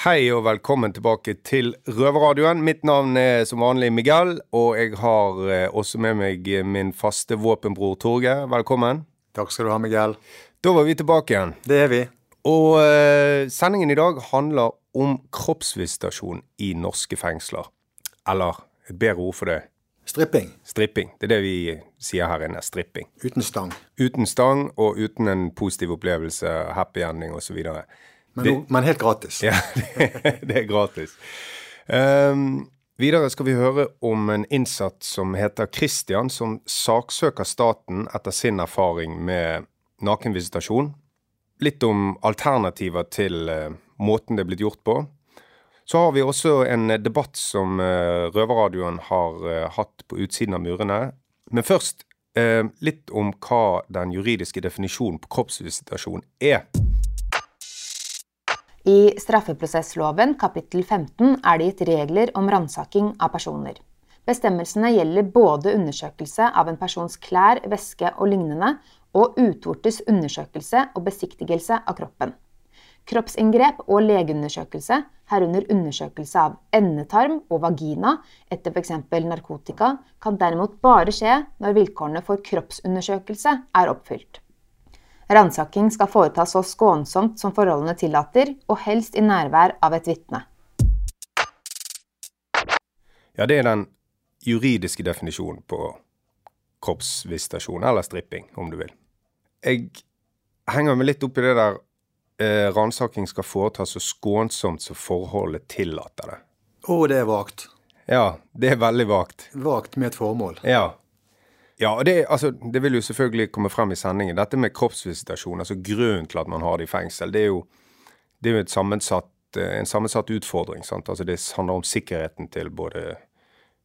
Hei og velkommen tilbake til Røverradioen. Mitt navn er som vanlig Miguel, og jeg har eh, også med meg min faste våpenbror Torge. Velkommen. Takk skal du ha, Miguel. Da var vi tilbake igjen. Det er vi. Og eh, sendingen i dag handler om kroppsvisitasjon i norske fengsler. Eller et bedre ord for det Stripping. stripping. Det er det vi sier her inne. Stripping. Uten stang. Uten stang og uten en positiv opplevelse, happy ending osv. Men, Det- men helt gratis. Ja, det, det er gratis. Um, videre skal vi høre om en innsatt som heter Christian, som saksøker staten etter sin erfaring med nakenvisitasjon. Litt om alternativer til uh, måten det er blitt gjort på. Så har vi også en debatt som uh, Røverradioen har uh, hatt på utsiden av murene. Men først litt om hva den juridiske definisjonen på kroppsvisitasjon er. I straffeprosessloven kapittel 15 er det gitt regler om ransaking av personer. Bestemmelsene gjelder både undersøkelse av en persons klær, væske og lignende, og utvortes undersøkelse og besiktigelse av kroppen. Kroppsinngrep og legeundersøkelse, herunder undersøkelse av endetarm og vagina etter f.eks. narkotika, kan derimot bare skje når vilkårene for kroppsundersøkelse er oppfylt. Ransaking skal foretas så skånsomt som forholdene tillater, og helst i nærvær av et vitne. Ja, det er den juridiske definisjonen på kroppsvisitasjon, eller stripping, om du vil. Jeg henger meg litt opp i det der eh, ransaking skal foretas så skånsomt som forholdet tillater det. Å, det er vagt. Ja, det er veldig vagt. Vagt med et formål. Ja. Ja, og det, altså, det vil jo selvfølgelig komme frem i sendingen. Dette med kroppsvisitasjon, altså grunnen til at man har det i fengsel, det er jo, det er jo sammensatt, eh, en sammensatt utfordring. Sant? Altså, det handler om sikkerheten til både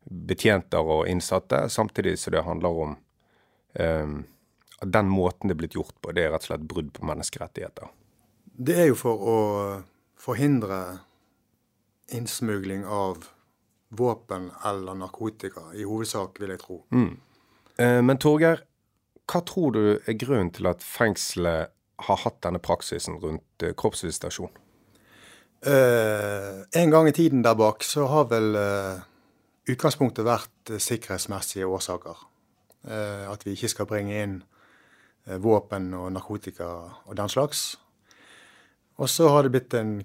betjenter og innsatte, samtidig som det handler om um, at den måten det er blitt gjort på, det er rett og slett brudd på menneskerettigheter. Det er jo for å forhindre innsmugling av våpen eller narkotika, i hovedsak, vil jeg tro. Eh, men Torgeir, hva tror du er grunnen til at fengselet har hatt denne praksisen rundt eh, kroppsvisitasjon? Uh, en gang i tiden der bak så har vel uh, utgangspunktet vært eh, sikkerhetsmessige årsaker. Uh, at vi ikke skal bringe inn eh, våpen og narkotika og den slags. Og så har det blitt en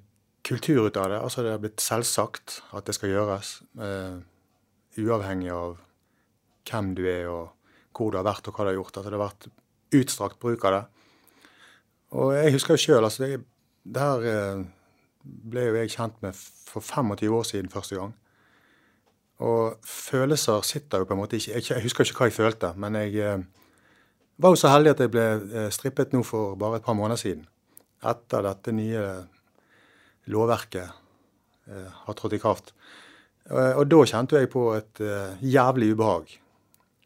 kultur ut av det. Altså det har blitt selvsagt at det skal gjøres. eh, uavhengig av hvem du er og hvor du har vært og hva du har gjort. At det har vært utstrakt bruk av det. Og jeg husker jo sjøl, altså det, det her eh, ble jo jeg kjent med for 25 år siden første gang. Og følelser sitter jo på en måte ikke Jeg, husker ikke hva jeg følte, men jeg eh, var jo så heldig at jeg ble eh, strippet nå for bare et par måneder siden. Etter dette nye lovverket har trådt i kraft. Og da kjente jeg på et jævlig ubehag.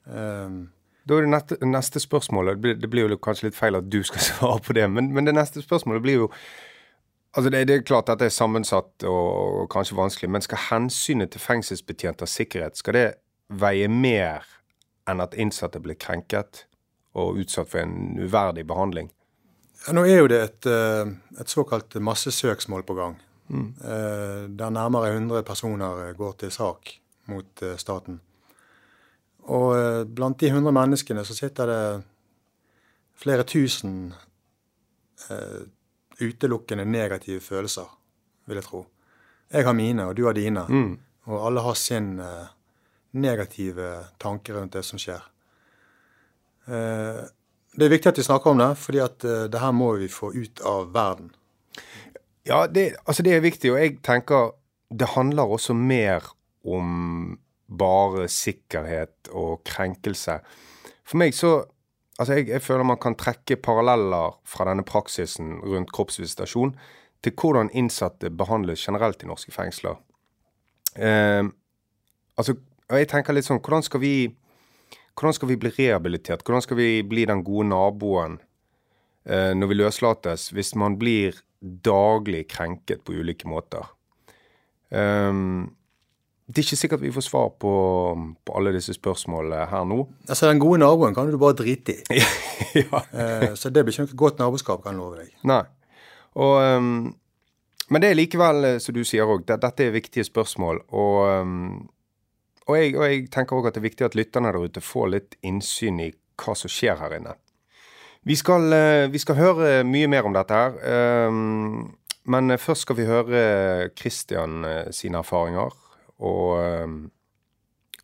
Eh, Da er det neste, neste spørsmålet det det blir jo kanskje litt feil at du skal svare på det, men, men det neste spørsmålet blir jo Altså det, det er klart at det er sammensatt og, og kanskje vanskelig, men skal hensynet til fengselsbetjenters sikkerhet skal det veie mer enn at innsatte blir krenket og utsatt for en uverdig behandling? Ja, nå er jo det et, eh, et såkalt massesøksmål på gang. Mm. Der nærmere 100 personer eh, går til sak mot eh, staten. Og eh, blant de 100 menneskene så sitter det flere tusen eh, utelukkende negative følelser, vil jeg tro. Jeg har mine, og du har dine. Og alle har sin eh, negative tanke rundt det som skjer. Eh, det er viktig at vi snakker om det, fordi at eh, det her må vi få ut av verden. Ja, det, altså det er viktig, og jeg tenker det handler også mer om bare sikkerhet og krenkelse. For meg så Altså, jeg, jeg føler man kan trekke paralleller fra denne praksisen rundt kroppsvisitasjon til hvordan innsatte behandles generelt i norske fengsler. Eh, altså, jeg tenker litt sånn, hvordan skal vi hvordan skal vi bli rehabilitert? Hvordan skal vi bli den gode naboen eh, når vi løslates, hvis man blir daglig krenket på ulike måter? Um, det er ikke sikkert vi får svar på, på alle disse spørsmålene her nå. Altså, Den gode naboen kan du bare drite i. ja. Eh, så det blir ikke noe godt naboskap, kan jeg love deg. Nei. Og, um, men det er likevel, eh, som du sier òg, det, dette er viktige spørsmål. Og, um, og, jeg, og jeg tenker òg at det er viktig at lytterne der ute får litt innsyn i hva som skjer her inne. Vi skal, uh, vi skal høre mye mer om dette her. Um, men først skal vi høre Christian sine erfaringer og um,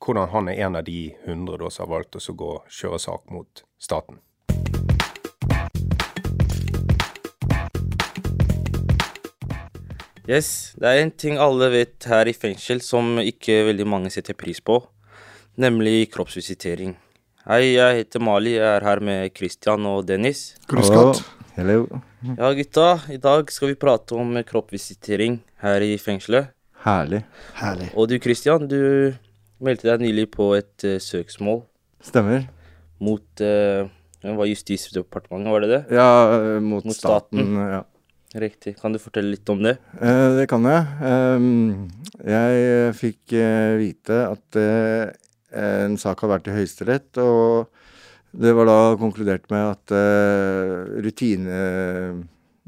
hvordan han er en av de hundre da, som har valgt å gå kjøre sak mot staten. Yes, det er en ting alle vet her i fengsel som ikke veldig mange setter pris på, nemlig kroppsvisitering. Hei, jeg heter Mali, jeg er her med Christian og Dennis. Hallo. Hello. Ja, gutta, i dag skal vi prate om kroppsvisitering her i fengselet. Herlig. Herlig. Og du Christian, du meldte deg nylig på et uh, søksmål Stemmer. mot uh, det var Justisdepartementet, var det det? Ja, uh, mot, Mot staten. staten. Ja. Riktig. Kan du fortelle litt om det? Uh, det kan jeg. Um, jeg fikk vite at en sak har vært i Høyesterett, og det var da konkludert med at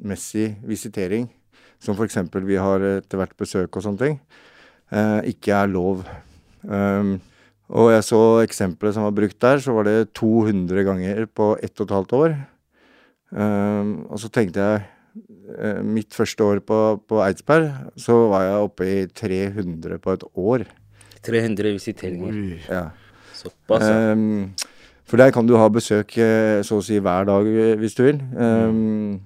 rutinemessig visitering, som f.eks. vi har etter hvert besøk og sånne ting, eh, ikke er lov. Um, og jeg så eksempelet som var brukt der, så var det 200 ganger på ett og et halvt år. Um, og så tenkte jeg eh, Mitt første år på, på Eidsberg, så var jeg oppe i 300 på et år. 300 visiteringer. Ja. Såpass, ja. Um, for der kan du ha besøk eh, så å si hver dag hvis du vil. Ehm,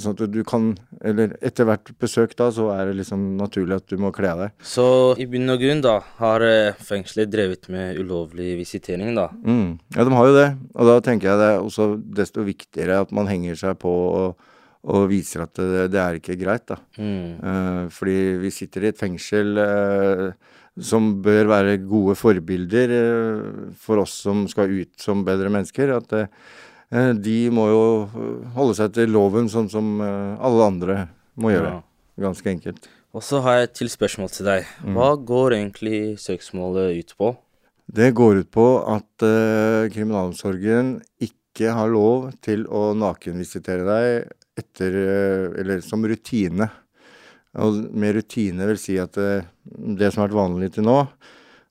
sånn at du kan Eller etter hvert besøk da, så er det liksom naturlig at du må kle av deg. Så i bunn og grunn, da, har eh, fengselet drevet med ulovlig visitering, da. Mm. Ja, de har jo det. Og da tenker jeg det er også desto viktigere at man henger seg på og, og viser at det, det er ikke greit, da. Mm. Eh, fordi vi sitter i et fengsel eh, som bør være gode forbilder eh, for oss som skal ut som bedre mennesker. At eh, de må jo holde seg til loven sånn som eh, alle andre må gjøre. Ganske enkelt. Og så har jeg et til spørsmål til deg. Mm. Hva går egentlig søksmålet ut på? Det går ut på at uh, kriminalomsorgen ikke har lov til å nakenvisitere deg etter uh, Eller som rutine. Og med rutine vil si at uh, det som har vært vanlig til nå,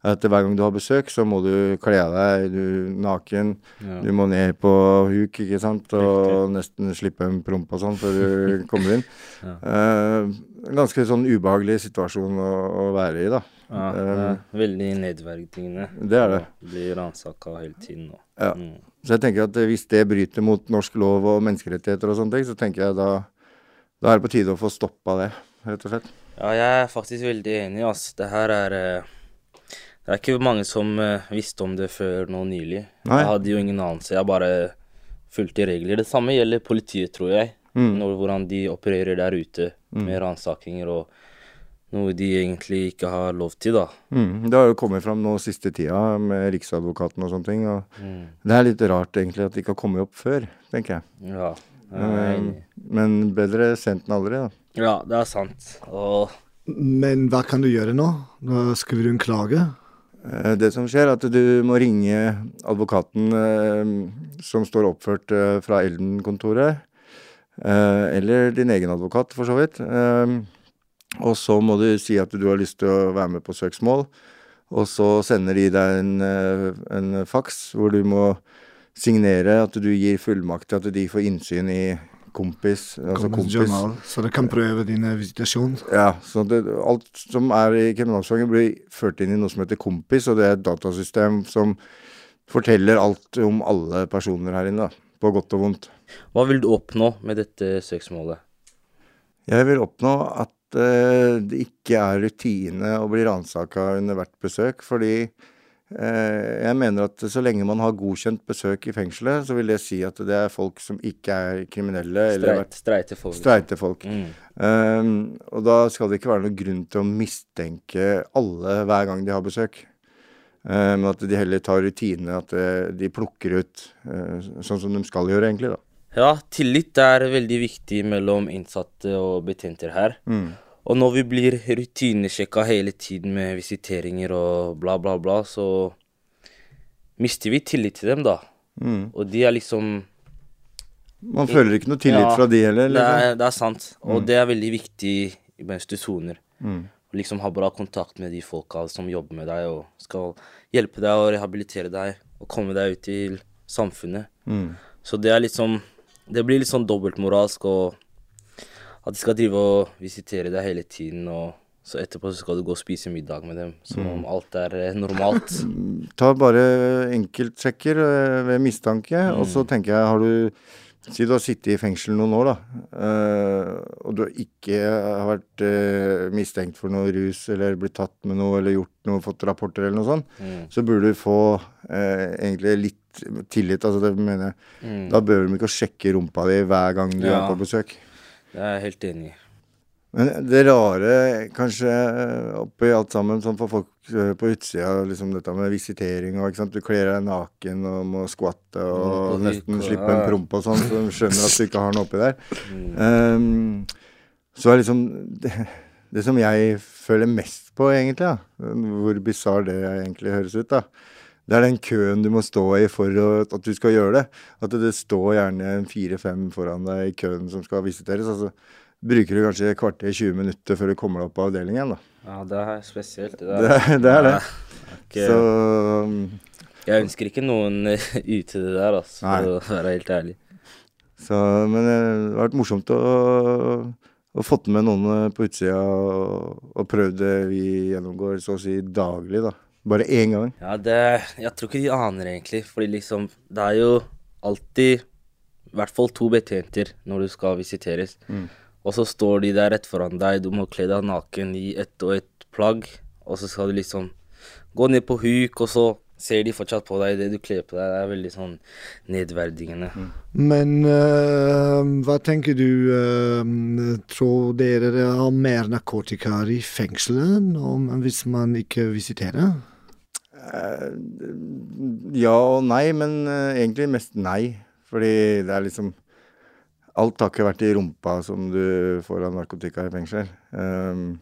at hver gang du har besøk, så må du kle av deg du naken. Ja. Du må ned på huk, ikke sant, og nesten slippe en promp og sånn før du kommer inn. Ja. uh, ganske sånn ubehagelig situasjon å, å være i, da. Ja, det er veldig nedverdigende. Det er det. Blir Bli ransaka hele tiden. Og. Ja. Mm. Så jeg tenker at eh, hvis det bryter mot norsk lov og menneskerettigheter og sånne ting, så tenker jeg da, da er det på tide å få stoppa det, rett og slett. Ja, jeg er faktisk veldig enig, ass. Det her er eh, Det er ikke mange som eh, visste om det før nå nylig. Nei. Jeg hadde jo ingen anelse. Jeg bare fulgte regler. Det samme gjelder politiet, tror jeg. Mm. Når, hvordan de opererer der ute med ransakinger og noe de egentlig ikke har lov til, da. Mm. Det har jo kommet fram nå siste tida med Riksadvokaten og sånne ting. Og Mm. det er litt rart egentlig at det ikke har kommet opp før, tenker jeg. Ja. enig. Men bedre sent enn aldri, da. Ja, det er sant. Og Men hva kan du gjøre nå? Nå skriver du en klage. Eh, Det som skjer, er at du må ringe advokaten eh, som står oppført eh, fra Elden-kontoret. Eller din egen advokat, for så vidt. Og så må du si at du har lyst til å være med på søksmål. Og så sender de deg en, en faks hvor du må signere at du gir fullmakt til at de får innsyn i kompis. Altså kompis. journal, så du kan prøve din eh, visitasjon. Ja, så det, alt som er i kriminalomsorgen blir ført inn i noe som heter Kompis, og det er et datasystem som forteller alt om alle personer her inne, da. På godt og vondt. hva vil du oppnå med dette søksmålet? Jeg vil oppnå at uh, det ikke er rutine å bli ransaka under hvert besøk, fordi jeg mener at så lenge man har godkjent besøk i fengselet, så vil det si at det er folk som ikke er kriminelle, Streit, streite folk. streite folk. Mm. Um, og da skal det ikke være noen grunn til å mistenke alle hver gang de har besøk. Eh, men at de heller tar rutinene, at eh, de plukker ut uh, sånn som de skal gjøre, egentlig. da. Ja, tillit er veldig viktig mellom innsatte og betjenter her. Og når vi blir rutinesjekka hele tiden med visiteringer og bla, bla, bla, så mister vi tillit til dem, da. Og de er liksom Man føler ikke noe tillit Ja, fra de heller. Det Liksom. er, det er sant. Og det er veldig viktig mens du soner. Å liksom ha bra kontakt med de folka som jobber med deg og skal hjelpe deg og rehabilitere deg og komme deg ut til samfunnet. Så det er liksom Det blir litt sånn dobbeltmoralsk og at de skal drive og visitere deg hele tiden, og så etterpå så skal du gå og spise middag med dem som om alt er eh, normalt. Ta bare enkeltsjekker eh, ved mistanke, og så tenker jeg, har du Si du har sittet i fengsel noen år, da, eh, og du ikke har vært mistenkt for noe rus eller blitt tatt med noe eller gjort noe, fått rapporter eller noe sånt, så burde du få eh, egentlig litt tillit. Altså det mener jeg. Da behøver de ikke å sjekke rumpa di hver gang du Ja. er på besøk. Det er jeg helt enig i. Men det rare kanskje eh, oppi alt sammen, sånn for folk på utsida, liksom dette med visitering og ikke sant, du kler deg naken og må skvatte og Mm, nesten slippe en promp og sånn, så de skjønner at du ikke har noe oppi der. Ehm, så er liksom det, det som jeg føler mest på, egentlig, da, hvor bisarr det egentlig høres ut, da. Det er den køen du må stå i for at du skal gjøre det. At det, det står gjerne fire-fem foran deg i køen som skal visiteres. altså bruker du kanskje et kvarter, 20 minutter før du kommer deg opp på avdelingen. da. Ja, det er spesielt. Det, Det, det er det. Okay. Så Jeg ønsker ikke noen ute det der, altså, Nei. for å være helt ærlig. Så, men eh, det har vært morsomt å, å fått med noen eh, på utsida og, og prøvd det vi gjennomgår så å si daglig, da. Bare én gang. Ja, det Jeg tror ikke de aner egentlig, fordi liksom Det er jo alltid i hvert fall to betjenter når du skal visiteres. Og så står de der rett foran deg, du må kle deg naken i ett og ett plagg. Og så skal du liksom gå ned på huk, og så ser de fortsatt på deg det du kler på deg. Det er veldig sånn nedverdigende. Men uh, hva tenker du uh, Tror dere det har mer narkotika i fengselet om, hvis man ikke visiterer? Eh, ja og nei, men eh, egentlig mest nei. Fordi det er liksom Alt har ikke vært i rumpa som du får av narkotika i fengsel. Um,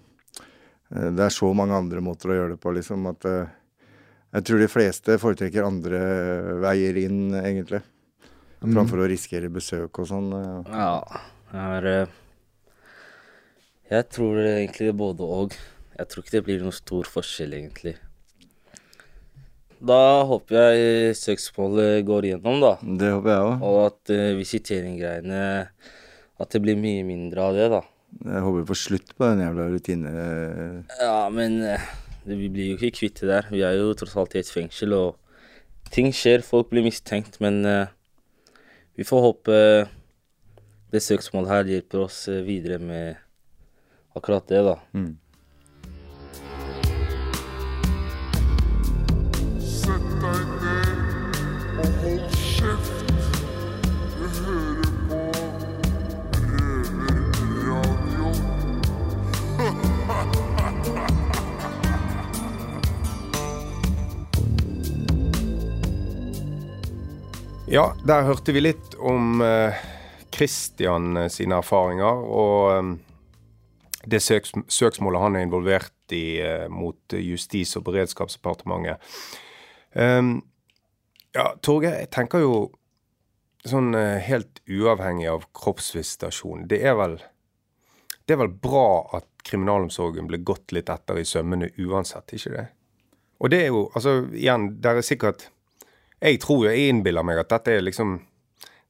eh, det er så mange andre måter å gjøre det på, liksom, at jeg tror de fleste foretrekker andre veier inn, egentlig. Framfor å risikere besøk og sånn. Ja, jeg, er Jeg tror egentlig det både og. Jeg tror ikke det blir noen stor forskjell, egentlig. Da håper jeg søksmålet går igjennom, da. Det håper jeg òg. Og at uh, visiteringgreiene At det blir mye mindre av det, da. Jeg håper vi får slutt på den jævla rutine... Ja, men uh, det, vi blir jo ikke kvitt det der. Vi er jo tross alt i et fengsel, og ting skjer. Folk blir mistenkt, men uh, vi får håpe det søksmålet her hjelper oss eh, videre med akkurat det, da. Sett Ja, der hørte vi litt om Kristian Christian eh, sine erfaringer, og eh, det søks søksmålet han er involvert i eh, mot Justis- og beredskapsdepartementet. Um, ja, Torgeir, jeg tenker jo sånn eh, helt uavhengig av kroppsvisitasjon, det er vel det er vel bra at kriminalomsorgen ble gått litt etter i sømmene uansett, ikke det? Og det er jo, altså igjen, det er sikkert jeg tror jo, jeg innbiller meg at dette er liksom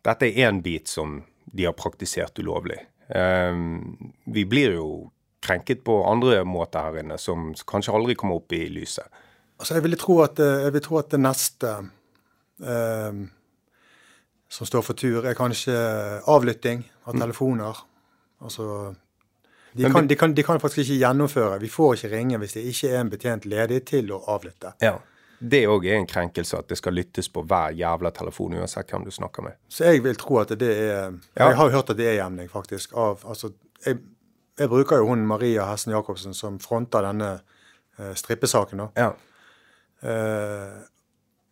Dette er én bit som de har praktisert ulovlig. Ehm, vi blir jo krenket på andre måter her inne, som kanskje aldri kommer opp i lyset. Altså, jeg vil tro at, jeg vil tro at det neste eh, som står for tur, er kanskje avlytting av telefoner. Altså de kan, de, kan, de kan faktisk ikke gjennomføre. Vi får ikke ringe hvis det ikke er en betjent ledig til å avlytte. Det òg er en krenkelse at det skal lyttes på hver jævla telefon, uansett hvem du snakker med. Så jeg vil tro at det er. Jeg har jo hørt at det er hjemling, faktisk. Av, altså, jeg, jeg bruker jo hun Maria Hessen Jacobsen som fronter denne uh, strippesaken. da. Ja. Uh,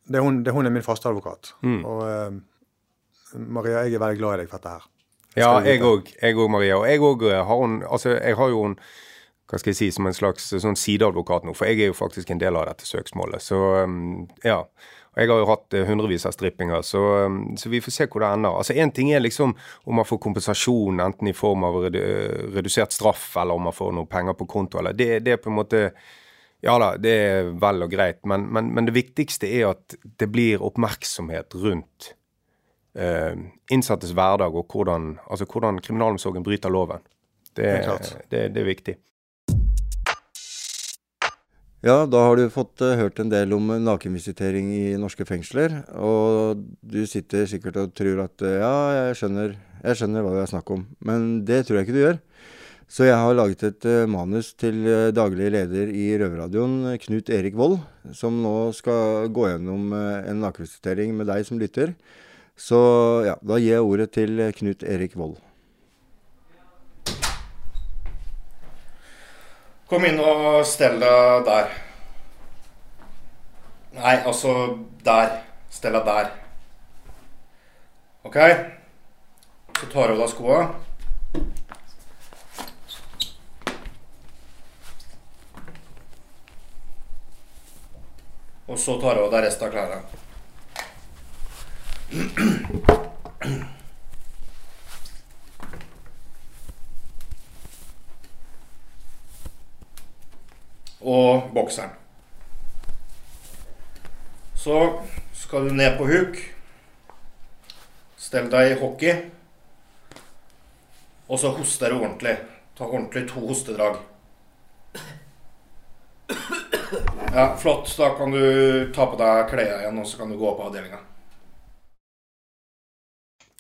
det, er hun, det, hun er min faste advokat. Mm. Og uh, Maria, jeg er veldig glad i deg for dette her. Ja, jeg ja, jeg òg, Maria. Og jeg òg har hun Altså, jeg har jo hun hva skal jeg si, som en slags sånn sideadvokat nå, for jeg er jo faktisk en del av dette søksmålet. Så um, ja. Og jeg har jo hatt eh, hundrevis av strippinger, så, um, så vi får se hvor det ender. Altså Én ting er liksom om man får kompensasjon, enten i form av redusert straff, eller om man får noe penger på konto, eller det, det er på en måte Ja da, det er vel og greit, men, men, men det viktigste er at det blir oppmerksomhet rundt eh, innsattes hverdag og hvordan, altså hvordan kriminalomsorgen bryter loven. Det, det, klart. det, det er viktig. Ja, da har du fått eh, hørt en del om eh, nakenvisitering i norske fengsler. Og du sitter sikkert og tror at eh, ja, jeg skjønner, jeg skjønner hva det er snakk om. Men det tror jeg ikke du gjør. Så jeg har laget et manus til daglig leder i Røverradioen, Knut Erik Vold, som nå skal gå gjennom en nakenvisitering med deg som lytter. Så ja, da gir jeg ordet til Knut Erik Vold. Kom inn og stell deg der. Nei, altså der. Stell deg der. OK? Så tar du av deg skoa. Og så tar du av deg resten av klærne. bokseren. Så skal du ned på huk. Stell deg i hockey. Og så hoster du ordentlig. Ta ordentlig to hostedrag. Ja, flott. Da kan du ta på deg klærne igjen, og så kan du gå på avdelinga.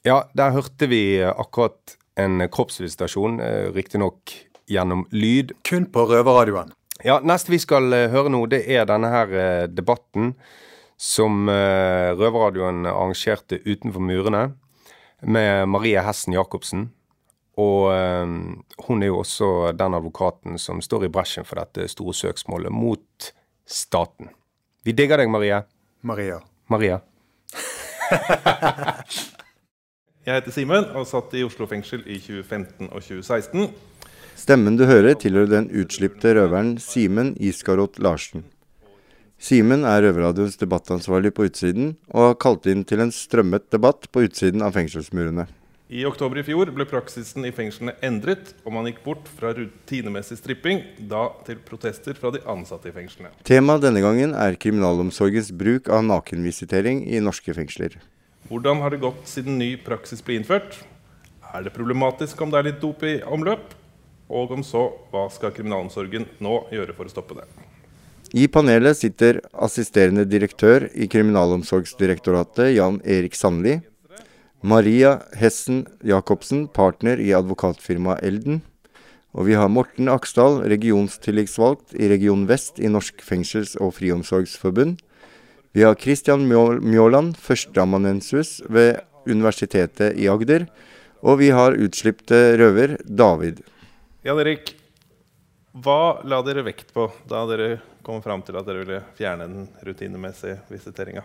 Ja, der hørte vi akkurat en kroppsvisitasjon, eh, riktignok gjennom lyd. Kun på røverradioen. Ja, neste vi skal eh, høre nå, det er denne her eh, debatten som eh, Røverradioen arrangerte utenfor murene med Marie Hessen Jacobsen. Og hun er jo også den advokaten som står i bresjen for dette store søksmålet mot staten. Vi digger deg, Marie. Maria. Maria. Jeg heter Simen og satt i Oslo fengsel i 2015 og 2016. Stemmen du hører, tilhører den utslipte røveren Simen Iskarot Larsen. Simen er Røverradioens debattansvarlig på utsiden, og har kalt inn til en strømmet debatt på utsiden av fengselsmurene. I oktober i fjor ble praksisen i fengslene endret, og man gikk bort fra rutinemessig stripping, da til protester fra de ansatte i fengslene. Temaet denne gangen er kriminalomsorgens bruk av nakenvisitering i norske fengsler. Hvordan har det gått siden ny praksis ble innført? Er det problematisk om det er litt dop i omløp? Og om så, hva skal kriminalomsorgen nå gjøre for å stoppe det? I panelet sitter assisterende direktør i Kriminalomsorgsdirektoratet, Jan Erik Sandli. Maria Hessen Jacobsen, partner i advokatfirmaet Elden. Og vi har Morten Aksdal, regionstilleggsvalgt i Region Vest i Norsk fengsels- og friomsorgsforbund. Vi har Christian Mjåland, førsteamanuensis ved Universitetet i Agder. Og vi har utslipte røver David. Jan Erik, hva la dere vekt på da dere kom fram til at dere ville fjerne den rutinemessige visiteringa?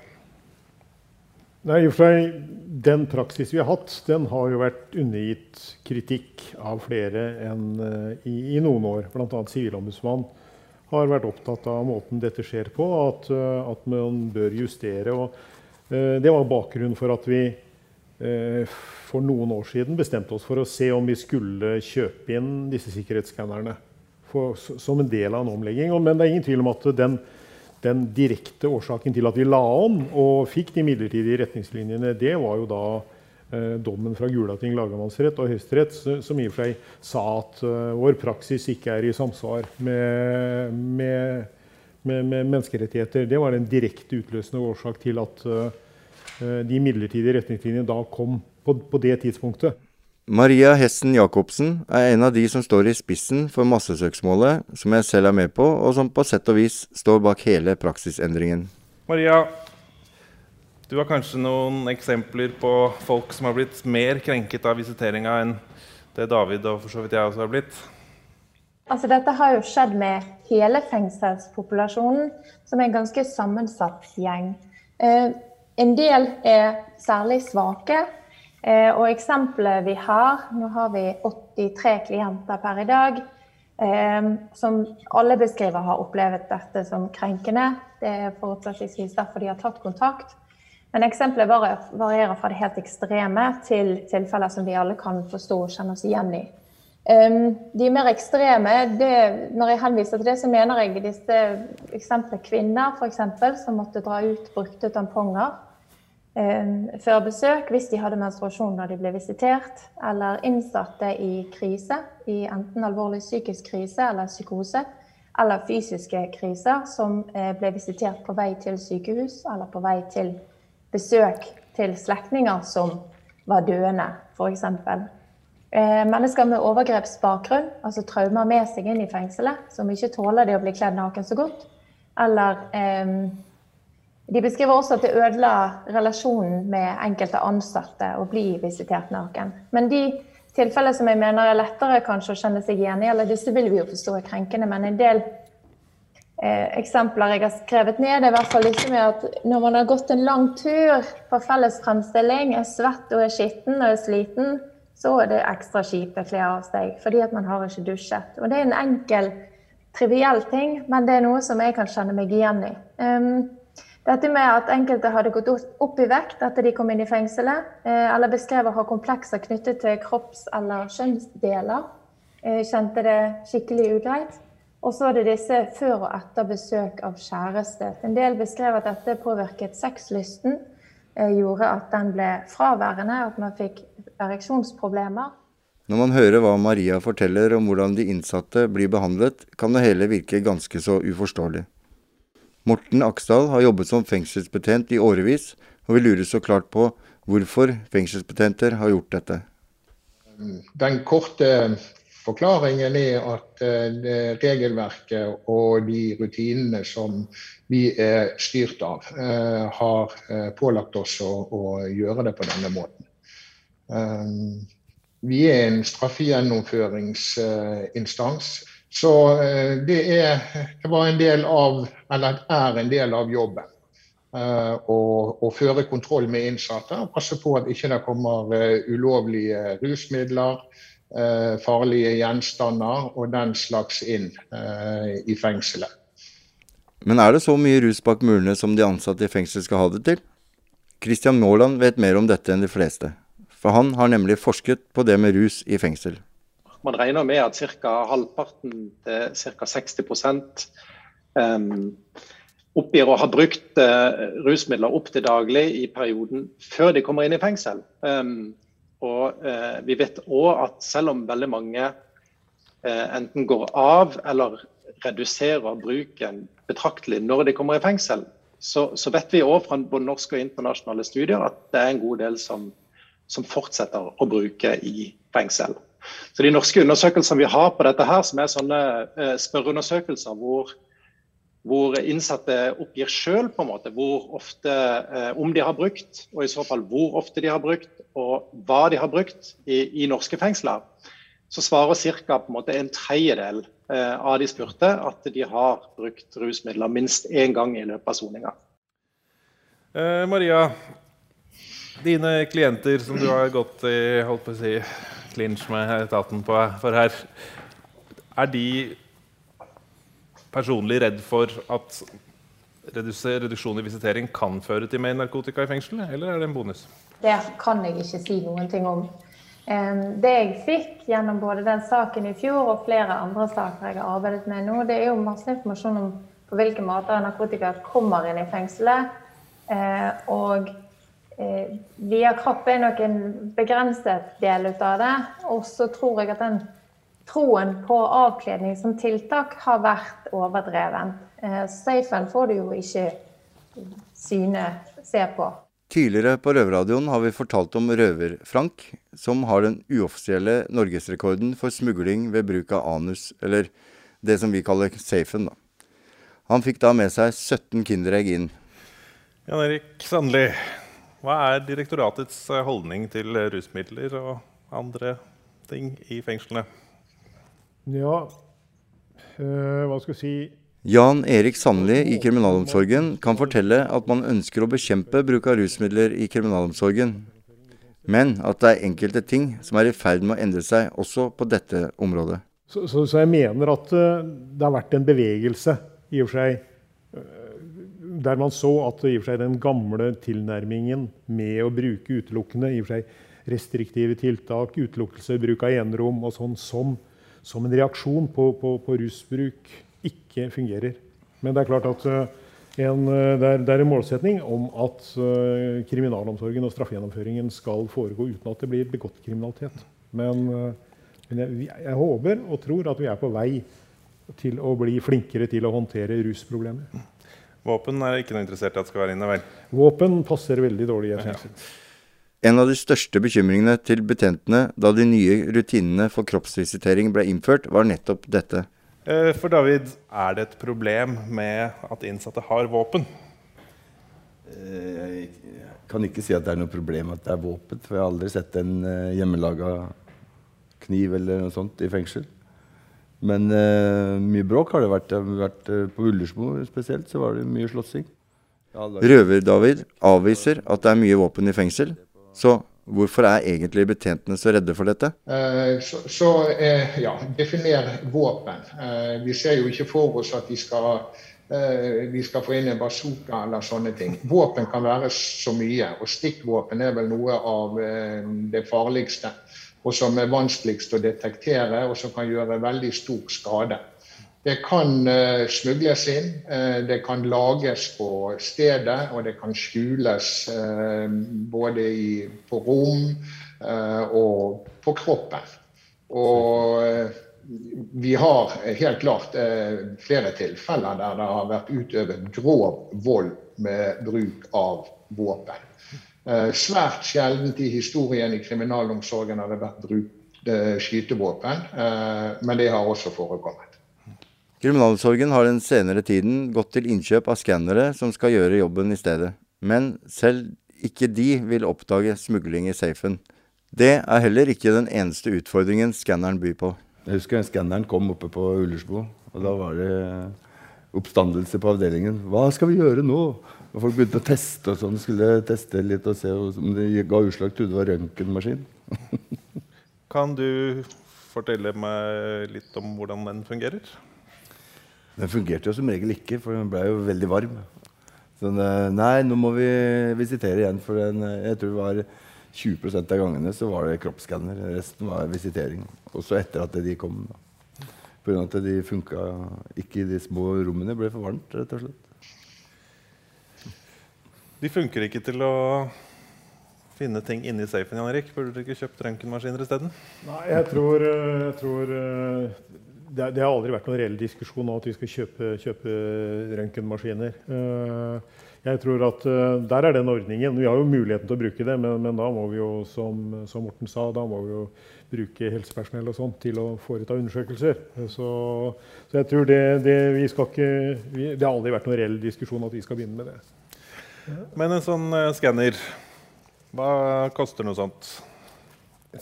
Nei, i og for seg, Den praksis vi har hatt, den har jo vært undergitt kritikk av flere enn eh, i, i noen år. Bl.a. Sivilombudsmannen har vært opptatt av måten dette skjer på, at, eh, at man bør justere. og eh, Det var bakgrunnen for at vi for noen år siden bestemte oss for å se om vi skulle kjøpe inn disse sikkerhetsskannerne som en del av en omlegging. Men det er ingen tvil om at den den direkte årsaken til at vi la om og fikk de midlertidige retningslinjene, det var jo da eh, dommen fra Gulating lagmannsrett og Høyesterett, som i og for seg sa at uh, vår praksis ikke er i samsvar med, med, med, med menneskerettigheter. Det var den direkte utløsende årsak til at eh, de midlertidige retningslinjene da kom på, på det tidspunktet. Maria Hessen Jacobsen er en av de som står i spissen for massesøksmålet, som jeg selv er med på, og som på sett og vis står bak hele praksisendringen. Maria, du har kanskje noen eksempler på folk som har blitt mer krenket av visiteringa enn det David og for så vidt jeg også har blitt? Altså, dette har jo skjedd med hele fengselspopulasjonen, som er en ganske sammensatt gjeng. Eh, en del er særlig svake. Eh, og eksempelet vi har Nå har vi 83 klienter per i dag. Eh, som alle beskriver har opplevd dette som krenkende. Det er forutsetningsvis derfor de har tatt kontakt. Men eksempelet varierer fra det helt ekstreme til tilfeller som vi alle kan forstå og kjenne oss igjen i. Um, de mer ekstreme, det, når jeg henviser til det, så mener jeg disse eksemplene kvinner eksempel, som måtte dra ut brukte tamponger før besøk hvis de hadde menstruasjon når de ble visitert, eller innsatte i krise, i enten alvorlig psykisk krise eller psykose, eller fysiske kriser, som uh, ble visitert på vei til sykehus eller på vei til besøk til slektninger som var døende, f.eks. Eh, mennesker med overgrepsbakgrunn, altså traumer med seg inn i fengselet, som ikke tåler det å bli kledd naken så godt. Eller eh, De beskriver også at det ødela relasjonen med enkelte ansatte å bli visitert naken. Men de tilfellene som jeg mener er lettere kanskje å kjenne seg igjen i, eller disse vil vi jo forstå er krenkende, men en del eh, eksempler jeg har skrevet ned, er i hvert fall disse at når man har gått en lang tur på felles fremstilling, er svett og er skitten og er sliten, så er det ekstra kjipt å kle av seg fordi at man har ikke dusjet. Og det er en enkel, triviell ting, men det er noe som jeg kan kjenne meg igjen i. Um, dette med at enkelte hadde gått opp i vekt etter de kom inn i fengselet, eh, eller beskrev å ha komplekser knyttet til kropps- eller kjønnsdeler, eh, kjente det skikkelig ugreit. Og så er det disse før og etter besøk av kjæreste. En del beskrev at dette påvirket sexlysten, eh, gjorde at den ble fraværende, at man fikk ereksjonsproblemer. Når man hører hva Maria forteller om hvordan de innsatte blir behandlet, kan det hele virke ganske så uforståelig. Morten Aksdal har jobbet som fengselsbetjent i årevis, og vi lurer så klart på hvorfor fengselsbetjenter har gjort dette. Den korte forklaringen er at eh, regelverket og de rutinene som vi er styrt av, eh, har eh, pålagt oss å, gjøre det på denne måten. Vi er en straffegjennomføringsinstans. Så eh, det, er, det var en del av, eller er en del av jobben. Eh, å, føre kontroll med innsatte og passe på at ikke det kommer eh, ulovlige rusmidler, farlige gjenstander og den slags inn i fengselet. Men er det så mye rus bak murene som de ansatte i fengsel skal ha det til? Christian Måland vet mer om dette enn de fleste. For han har nemlig forsket på det med rus i fengsel. Man regner med at ca. halvparten, ca. 60 um, oppgir å ha brukt uh, rusmidler opp til daglig i perioden før de kommer inn i fengsel. Um, og uh, vi vet òg at selv om veldig mange uh, enten går av eller reduserer bruken betraktelig når de kommer i fengsel, så, så vet vi òg fra både norske og internasjonale studier at det er en god del som som fortsetter å bruke i fengsel. Så De norske undersøkelsene vi har på dette, her, som er sånne eh, spørreundersøkelser hvor, hvor innsatte oppgir sjøl hvor ofte, eh, om de har brukt, og i så fall hvor ofte de har brukt, og hva de har brukt i, i norske fengsler, så svarer ca. En, en tredjedel eh, av de spurte at de har brukt rusmidler minst én gang i løpet av soninga. Maria, Dine klienter som du har gått i holdt på å si, clinch med etaten på for her, er de personlig redd for at reduksjon i visitering kan føre til mer narkotika i fengsel, eller er det en bonus? Det kan jeg ikke si noen ting om. Det jeg fikk gjennom både den saken i fjor og flere andre saker jeg har arbeidet med nå, det er jo masse informasjon om på hvilke måter narkotika kommer inn i fengselet. Eh, og via kropp er nok en begrenset del ut av det. Og så tror jeg at den troen på avkledning som tiltak har vært overdreven. Eh, Safen får du jo ikke syne se på. Tidligere på Røverradioen har vi fortalt om Røver-Frank, som har den uoffisielle norgesrekorden for smugling ved bruk av anus, eller det som vi kaller safen. da. Han fikk da med seg 17 Kinderegg inn. Jan Erik Sandli, hva er direktoratets eh, holdning til rusmidler og andre ting i fengslene? Ja, eh, hva skal jeg si Jan Erik Sandli i kriminalomsorgen kan fortelle at man ønsker å bekjempe bruk av rusmidler i kriminalomsorgen, men at det er enkelte ting som er i ferd med å endre seg også på dette området. Så, så, så jeg mener at eh, det har vært en bevegelse, i og for seg, eh, der man så at i og for seg den gamle tilnærmingen med å bruke utelukkende i og for seg restriktive tiltak, utelukkelse, bruk av enerom og sånn, som, som en reaksjon på, på, på rusbruk, ikke fungerer. Men det er klart at eh, en, eh, det, er, det, er, en målsetning om at uh, kriminalomsorgen og straffegjennomføringen skal foregå uten at det blir begått kriminalitet. Men, men jeg, jeg, håper og tror at vi er på vei til å bli flinkere til å håndtere rusproblemer. Våpen er ikke noe interessert i at skal være inne, vel? Våpen passer veldig dårlig i et fengsel. En av de største bekymringene til betjentene da de nye rutinene for kroppsvisitering ble innført, var nettopp dette. Eh, for David, er det et problem med at innsatte har våpen? Eh, jeg kan ikke si at det er noe problem at det er våpen. For jeg har aldri sett en eh, hjemmelaga kniv eller noe sånt i fengsel. Men uh, mye bråk har det vært. Det har vært på Ullersmo spesielt så var det mye slåssing. Røver-David avviser at det er mye våpen i fengsel. Så Hvorfor er egentlig betjentene så redde for dette? Uh, så, så ja, definer våpen. Eh, vi ser jo ikke for oss at de skal, vi skal få inn en bazooka eller sånne ting. Våpen kan være så mye, og stikkvåpen er vel noe av det farligste. Og som er vanskeligst å detektere, og som kan gjøre veldig stor skade. Det kan uh, smugles inn, uh, det kan lages på stedet, og det kan skjules uh, både i, på rom og på kroppen. Og vi har helt klart flere tilfeller der det har vært utøvet grov vold med bruk av våpen. Svært sjeldent i historien i kriminalomsorgen har det vært brukt skytevåpen, men det har også forekommet. Kriminalomsorgen har den senere tiden gått til innkjøp av skannere som skal gjøre jobben i stedet. Men selv ikke de vil oppdage smugling i safen. Det er heller ikke den eneste utfordringen skanneren byr på. Jeg husker skanneren kom oppe på Ullersmo, og da var det oppstandelse på avdelingen. Hva skal vi gjøre nå? Og folk begynte å teste og sånn. Skulle teste litt og se om det ga utslag. Trodde det var røntgenmaskin. kan du fortelle meg litt om hvordan den fungerer? Den fungerte jo som regel ikke, for den ble jo veldig varm. Sånn, nei, nå må vi visitere igjen, for den, jeg tror det var 20% av gangene så var det kroppsskanner. Resten var visitering. Også etter at de kom. Pga. at de funka ikke i de små rommene. Det ble for varmt, rett og slett. De funker ikke til å finne ting inni safen, Jan Erik. Burde dere ikke kjøpt røntgenmaskiner isteden? Nei, jeg tror, jeg tror det, det, har aldri vært noen reell diskusjon om at vi skal kjøpe, kjøpe røntgenmaskiner. Uh, jeg tror at Der er den ordningen. Vi har jo muligheten til å bruke det, men, men da må vi jo, som, som, Morten sa, da må vi jo bruke helsepersonell og sånt til å foreta undersøkelser. Så, så jeg tror det, det, vi skal ikke, vi, det har aldri vært noen reell diskusjon at vi skal begynne med det. Men en sånn uh, skanner, hva koster noe sånt?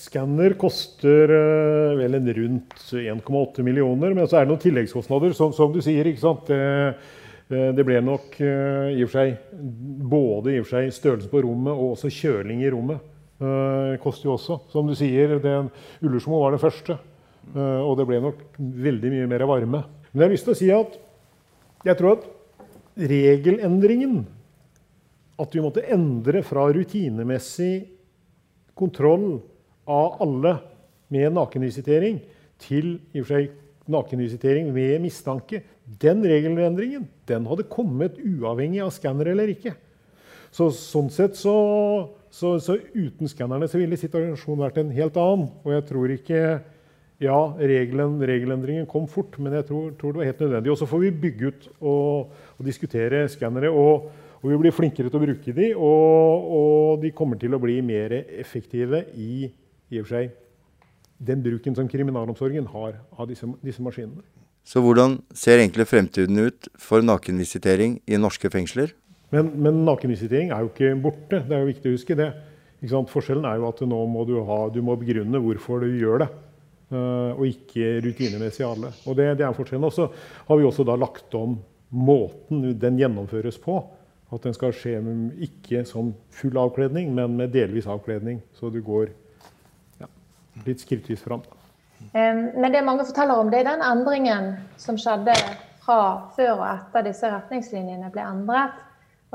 Skanner koster uh, vel en rundt 1,8 millioner, men så er det noen tilleggskostnader, som, som du sier. ikke sant? Det, uh, det ble nok uh, i og for seg både i og for seg størrelsen på rommet og også kjøling i rommet. Uh, koster jo også. Som du sier, den, Ullersmo var den første. og det ble nok veldig mye mer varme. Men jeg har lyst til å si at jeg tror at regelendringen At vi måtte endre fra rutinemessig kontroll av alle med nakenvisitering til i og for seg nakenvisitering med mistanke. Den regelendringen den hadde kommet uavhengig av skanner eller ikke. Så, sånn sett så, så, så uten skannerne så ville situasjonen vært en helt annen. Og jeg tror ikke Ja, regelen, regelendringen kom fort, men jeg tror, tror, det var helt nødvendig. Og så får vi bygge ut og, og diskutere skannere. Og, og, vi blir flinkere til å bruke de, og, og de kommer til å bli mer effektive i i og for seg den bruken som kriminalomsorgen har av disse, disse maskinene. Så hvordan ser egentlig fremtiden ut for nakenvisitering i norske fengsler? Men, men nakenvisitering er jo ikke borte. Det er jo viktig å huske det. Forskjellen er jo at nå må du, ha, du må begrunne hvorfor du gjør det. Eh, og ikke rutinemessig alle. Og det, det er forskjellen. Og så har vi også da lagt om måten den gjennomføres på. At den skal skje ikke som full avkledning, men med delvis avkledning. Så du går ja, litt skrittvis fram. Men det mange forteller om, det er den endringen som skjedde fra før og etter disse retningslinjene ble endret.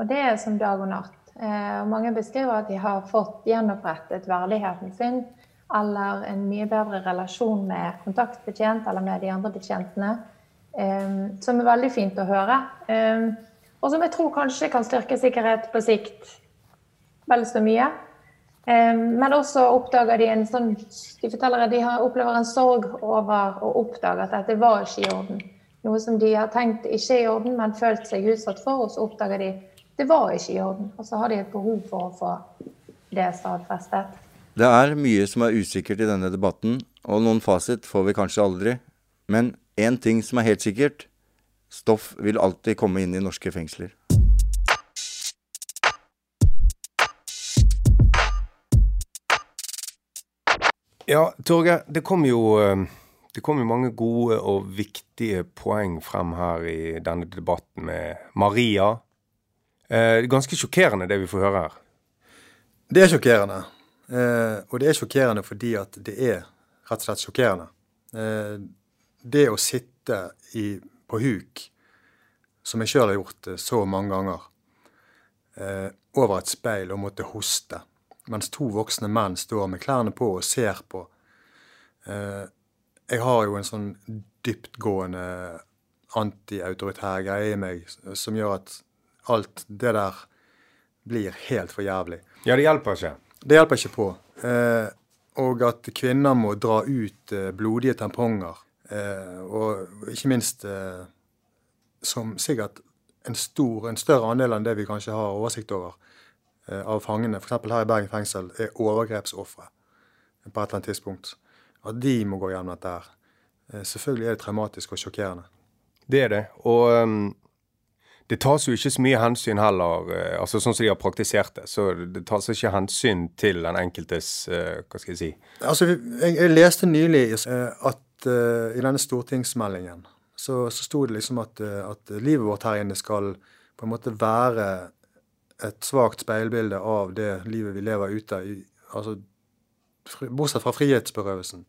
Og det er som dag og natt. Eh, Og mange beskriver at de har fått gjenopprettet verdigheten sin, eller en mye bedre relasjon med kontaktbetjent eller med de andre betjentene. eh, Som er veldig fint å høre. Eh, Og som jeg tror kanskje kan styrke sikkerhet på sikt vel så mye. Eh, Men også oppdager de en sånn De forteller at de har, opplever en sorg over å oppdage at dette var ikke i orden. Noe som de har tenkt ikke er i orden, men følt seg utsatt for, og så oppdager de det var ikke i orden. Og så har de et behov for å få det stadfestet. Det er mye som er usikkert i denne debatten, og noen fasit får vi kanskje aldri. Men én ting som er helt sikkert. Stoff vil alltid komme inn i norske fengsler. Ja, Torgeir, det kom jo eh, det kom jo mange gode og viktige poeng frem her i denne debatten med Maria. Eh, ganske sjokkerende det vi får høre her. Det er sjokkerende. Eh, og det er sjokkerende fordi at det er rett og slett sjokkerende. Eh, det å sitte i, på huk, som jeg sjøl har gjort eh, så mange ganger, over et speil og måtte hoste, mens to voksne menn står med klærne på og ser på. Jeg har jo en sånn dyptgående antiautoritær greie i meg som gjør at alt det der blir helt for jævlig. Ja, det hjelper ikke. Det hjelper ikke på. Eh, og at kvinner må dra ut eh, blodige tamponger. Eh, og ikke minst eh, som sikkert en stor, en større andel enn det vi kanskje har oversikt over eh, av fangene, f.eks. her i Bergen fengsel, er overgrepsofre på et eller annet tidspunkt. At de må gå gjennom dette her. Eh, selvfølgelig er det traumatisk og sjokkerende. Det er det. Og ehm, det tas jo ikke så mye hensyn heller, eh, altså sånn som de har praktisert det. Så det tas ikke hensyn til den enkeltes eh, Hva skal jeg si Altså, jeg, jeg leste nylig eh, at uh, i denne stortingsmeldingen så, så sto det liksom at, at livet vårt her inne skal på en måte være et svakt speilbilde av det livet vi lever ute i. Altså, bortsett fra frihetsberøvelsen,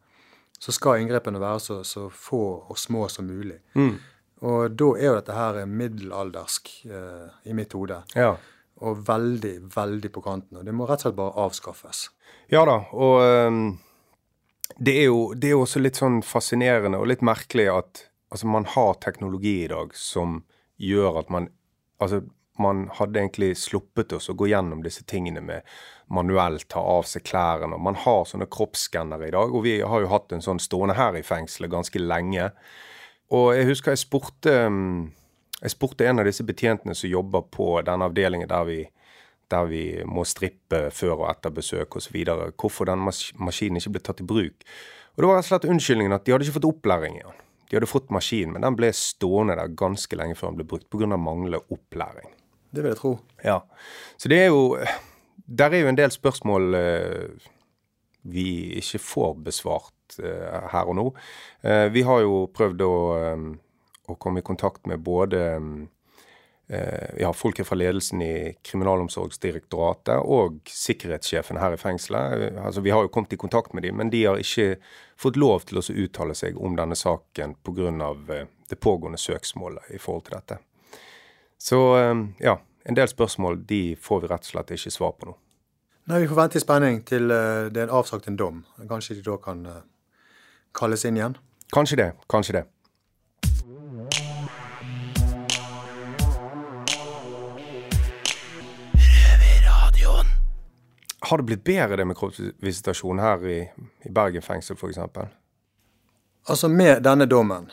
så skal inngrepene være så, så få og små som mulig. Mm. Og da er jo dette her middelaldersk eh, i mitt hode. Ja. Og veldig, veldig på kanten. Og det må rett og slett bare avskaffes. Ja da, og um, det, er jo, det er jo også litt sånn fascinerende og litt merkelig at altså, man har teknologi i dag som gjør at man Altså, man hadde egentlig sluppet oss å gå gjennom disse tingene med manuelt ta av seg klærne. Man har sånne kroppsskannere i dag, og vi har jo hatt en sånn stående her i fengselet ganske lenge. Og jeg husker jeg spurte ehm, jeg spurte en av disse betjentene som jobber på den avdelingen der vi, der vi må strippe før og etter besøk osv., hvorfor denne mas maskinen ikke ble tatt i bruk. Og Det var rett og slett unnskyldningen at de hadde ikke fått opplæring i den. De hadde fått maskin, men den ble stående der ganske lenge før den ble brukt pga. manglende opplæring. Det vil jeg tro. Ja. Så det er jo Der er jo en del spørsmål eh, vi ikke får besvart eh, her og nå. Eh, vi har jo prøvd å, eh, å komme i kontakt med både ja, folk fra ledelsen i Kriminalomsorgsdirektoratet og sikkerhetssjefen her i fengselet. Altså, vi har jo kommet i kontakt med dem, men de har ikke fått lov til å uttale seg om denne saken pga. Det pågående søksmålet i forhold til dette. Så ja, en del spørsmål de får vi rett og slett ikke svar på nå. Nei, Vi får vente i spenning til det er avsagt en dom. Kanskje de da kan kalles inn igjen? Kanskje det. Kanskje det. Har det blitt bedre det med kroppsvisitasjon her i, i Bergen fengsel f.eks.? Altså, med denne dommen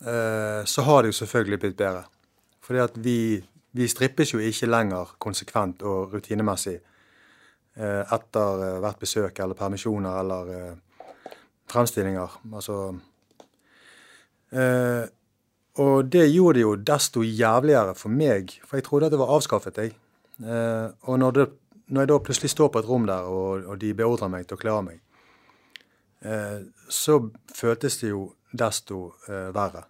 eh, så har det jo selvfølgelig blitt bedre. Fordi at vi, vi strippes jo ikke lenger konsekvent og rutinemessig eh, etter eh, hvert besøk eller permisjoner eller eh, fremstillinger. Altså eh, Og det gjorde det jo desto jævligere for meg, for jeg trodde at det var avskaffet, jeg. Eh, og når, det, når jeg da plutselig står på et rom der, og, og de beordrer meg til å av meg, eh, så føltes det jo desto eh, verre.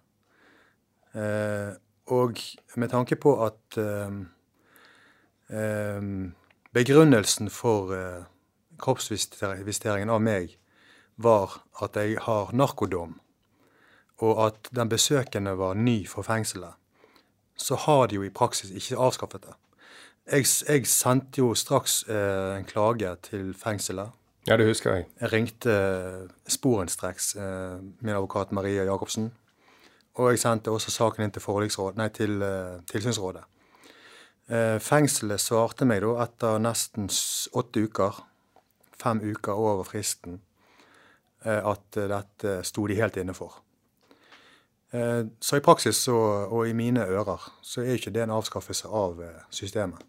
Eh, og med tanke på at eh, begrunnelsen for kroppsvisiteringen av meg var at jeg har narkodom, og at den besøkende var ny for fengselet, så har de jo i praksis ikke avskaffet det. Jeg, jeg sendte jo straks eh, en klage til fengselet. Ja, det husker jeg. Jeg ringte eh, sporenstreks eh, min advokat Maria Jacobsen. Og jeg sendte også saken inn til, nei, til eh, tilsynsrådet. Eh, fengselet svarte meg da etter nesten åtte uker, fem uker over fristen, at eh, dette sto de helt inne for. Eh, Så i praksis så, og i mine ører så er ikke det en avskaffelse av eh, systemet.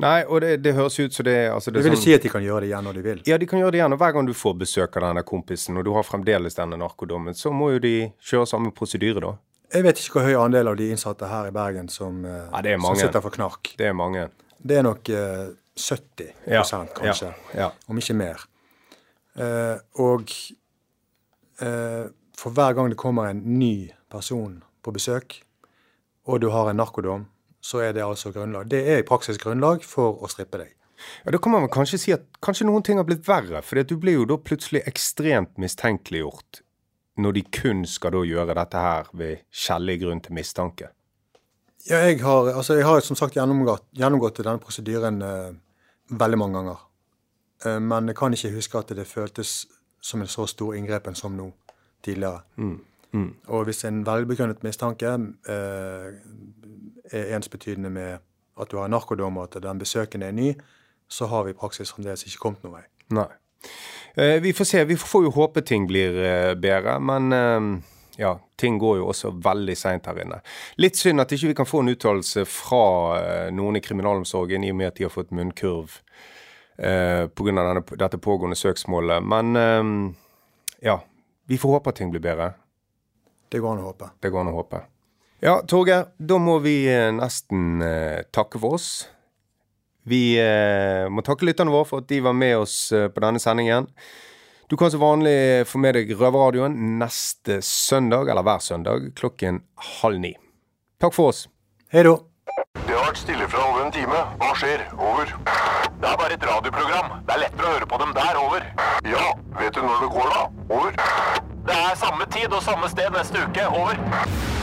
Nei, og det, det høres ut som det altså Det vil sånn- si at de kan gjøre det igjen når de vil. Ja, de kan gjøre det igjen. Og hver gang du får besøk av denne kompisen, og du har fremdeles denne narkodommen, så må jo de kjøre samme prosedyre, da. Jeg vet ikke hvor høy andel av de innsatte her i Bergen som, Ja, som sitter for knark. Det er mange. Det er nok eh, 70 Ja, kanskje, ja, ja. om ikke mer. Eh, og for hver gang det kommer en ny person på besøk, og du har en narkodom, så er det altså grunnlag. Det er i praksis grunnlag for å strippe deg. Ja, Da kan man kanskje si at kanskje noen ting har blitt verre, for du blir jo da plutselig ekstremt mistenkeliggjort når de kun skal da gjøre dette her ved skjellig grunn til mistanke. Ja, jeg har, altså jeg har som sagt gjennomgått, gjennomgått denne prosedyren eh, veldig mange ganger. Eh, men jeg kan ikke huske at det føltes som en så stor inngrepen som nå tidligere. Mm. Mm. Og hvis en velbegrunnet mistanke eh, er ensbetydende med at du har en narkodom og at den besøkende er ny, så har vi i praksis fremdeles ikke kommet noen vei. Nei. Eh, vi får se. Vi får jo håpe ting blir eh, bedre, men eh, ja, ting går jo også veldig seint her inne. Litt synd at ikke vi kan få en uttalelse fra eh, noen i kriminalomsorgen, i og med at de har fått munnkurv eh, pga. Dette pågående søksmålet. Men eh, ja, vi får håpe at ting blir bedre. Det går an å håpe. Det går an å håpe. Ja, Torgeir, da må vi eh, nesten eh, takke for oss. Vi eh, må takke lytterne våre for at de var med oss eh, på denne sendingen. Du kan som vanlig få med deg Røverradioen neste søndag, eller hver søndag, klokken halv ni. Takk for oss. Hei da. Det har vært stille fra over en time. Hva skjer? Over. Det er bare et radioprogram. Det er lettere å høre på dem der. Over. Ja, vet du når det går da? Over. Det er samme tid og samme sted neste uke. Over.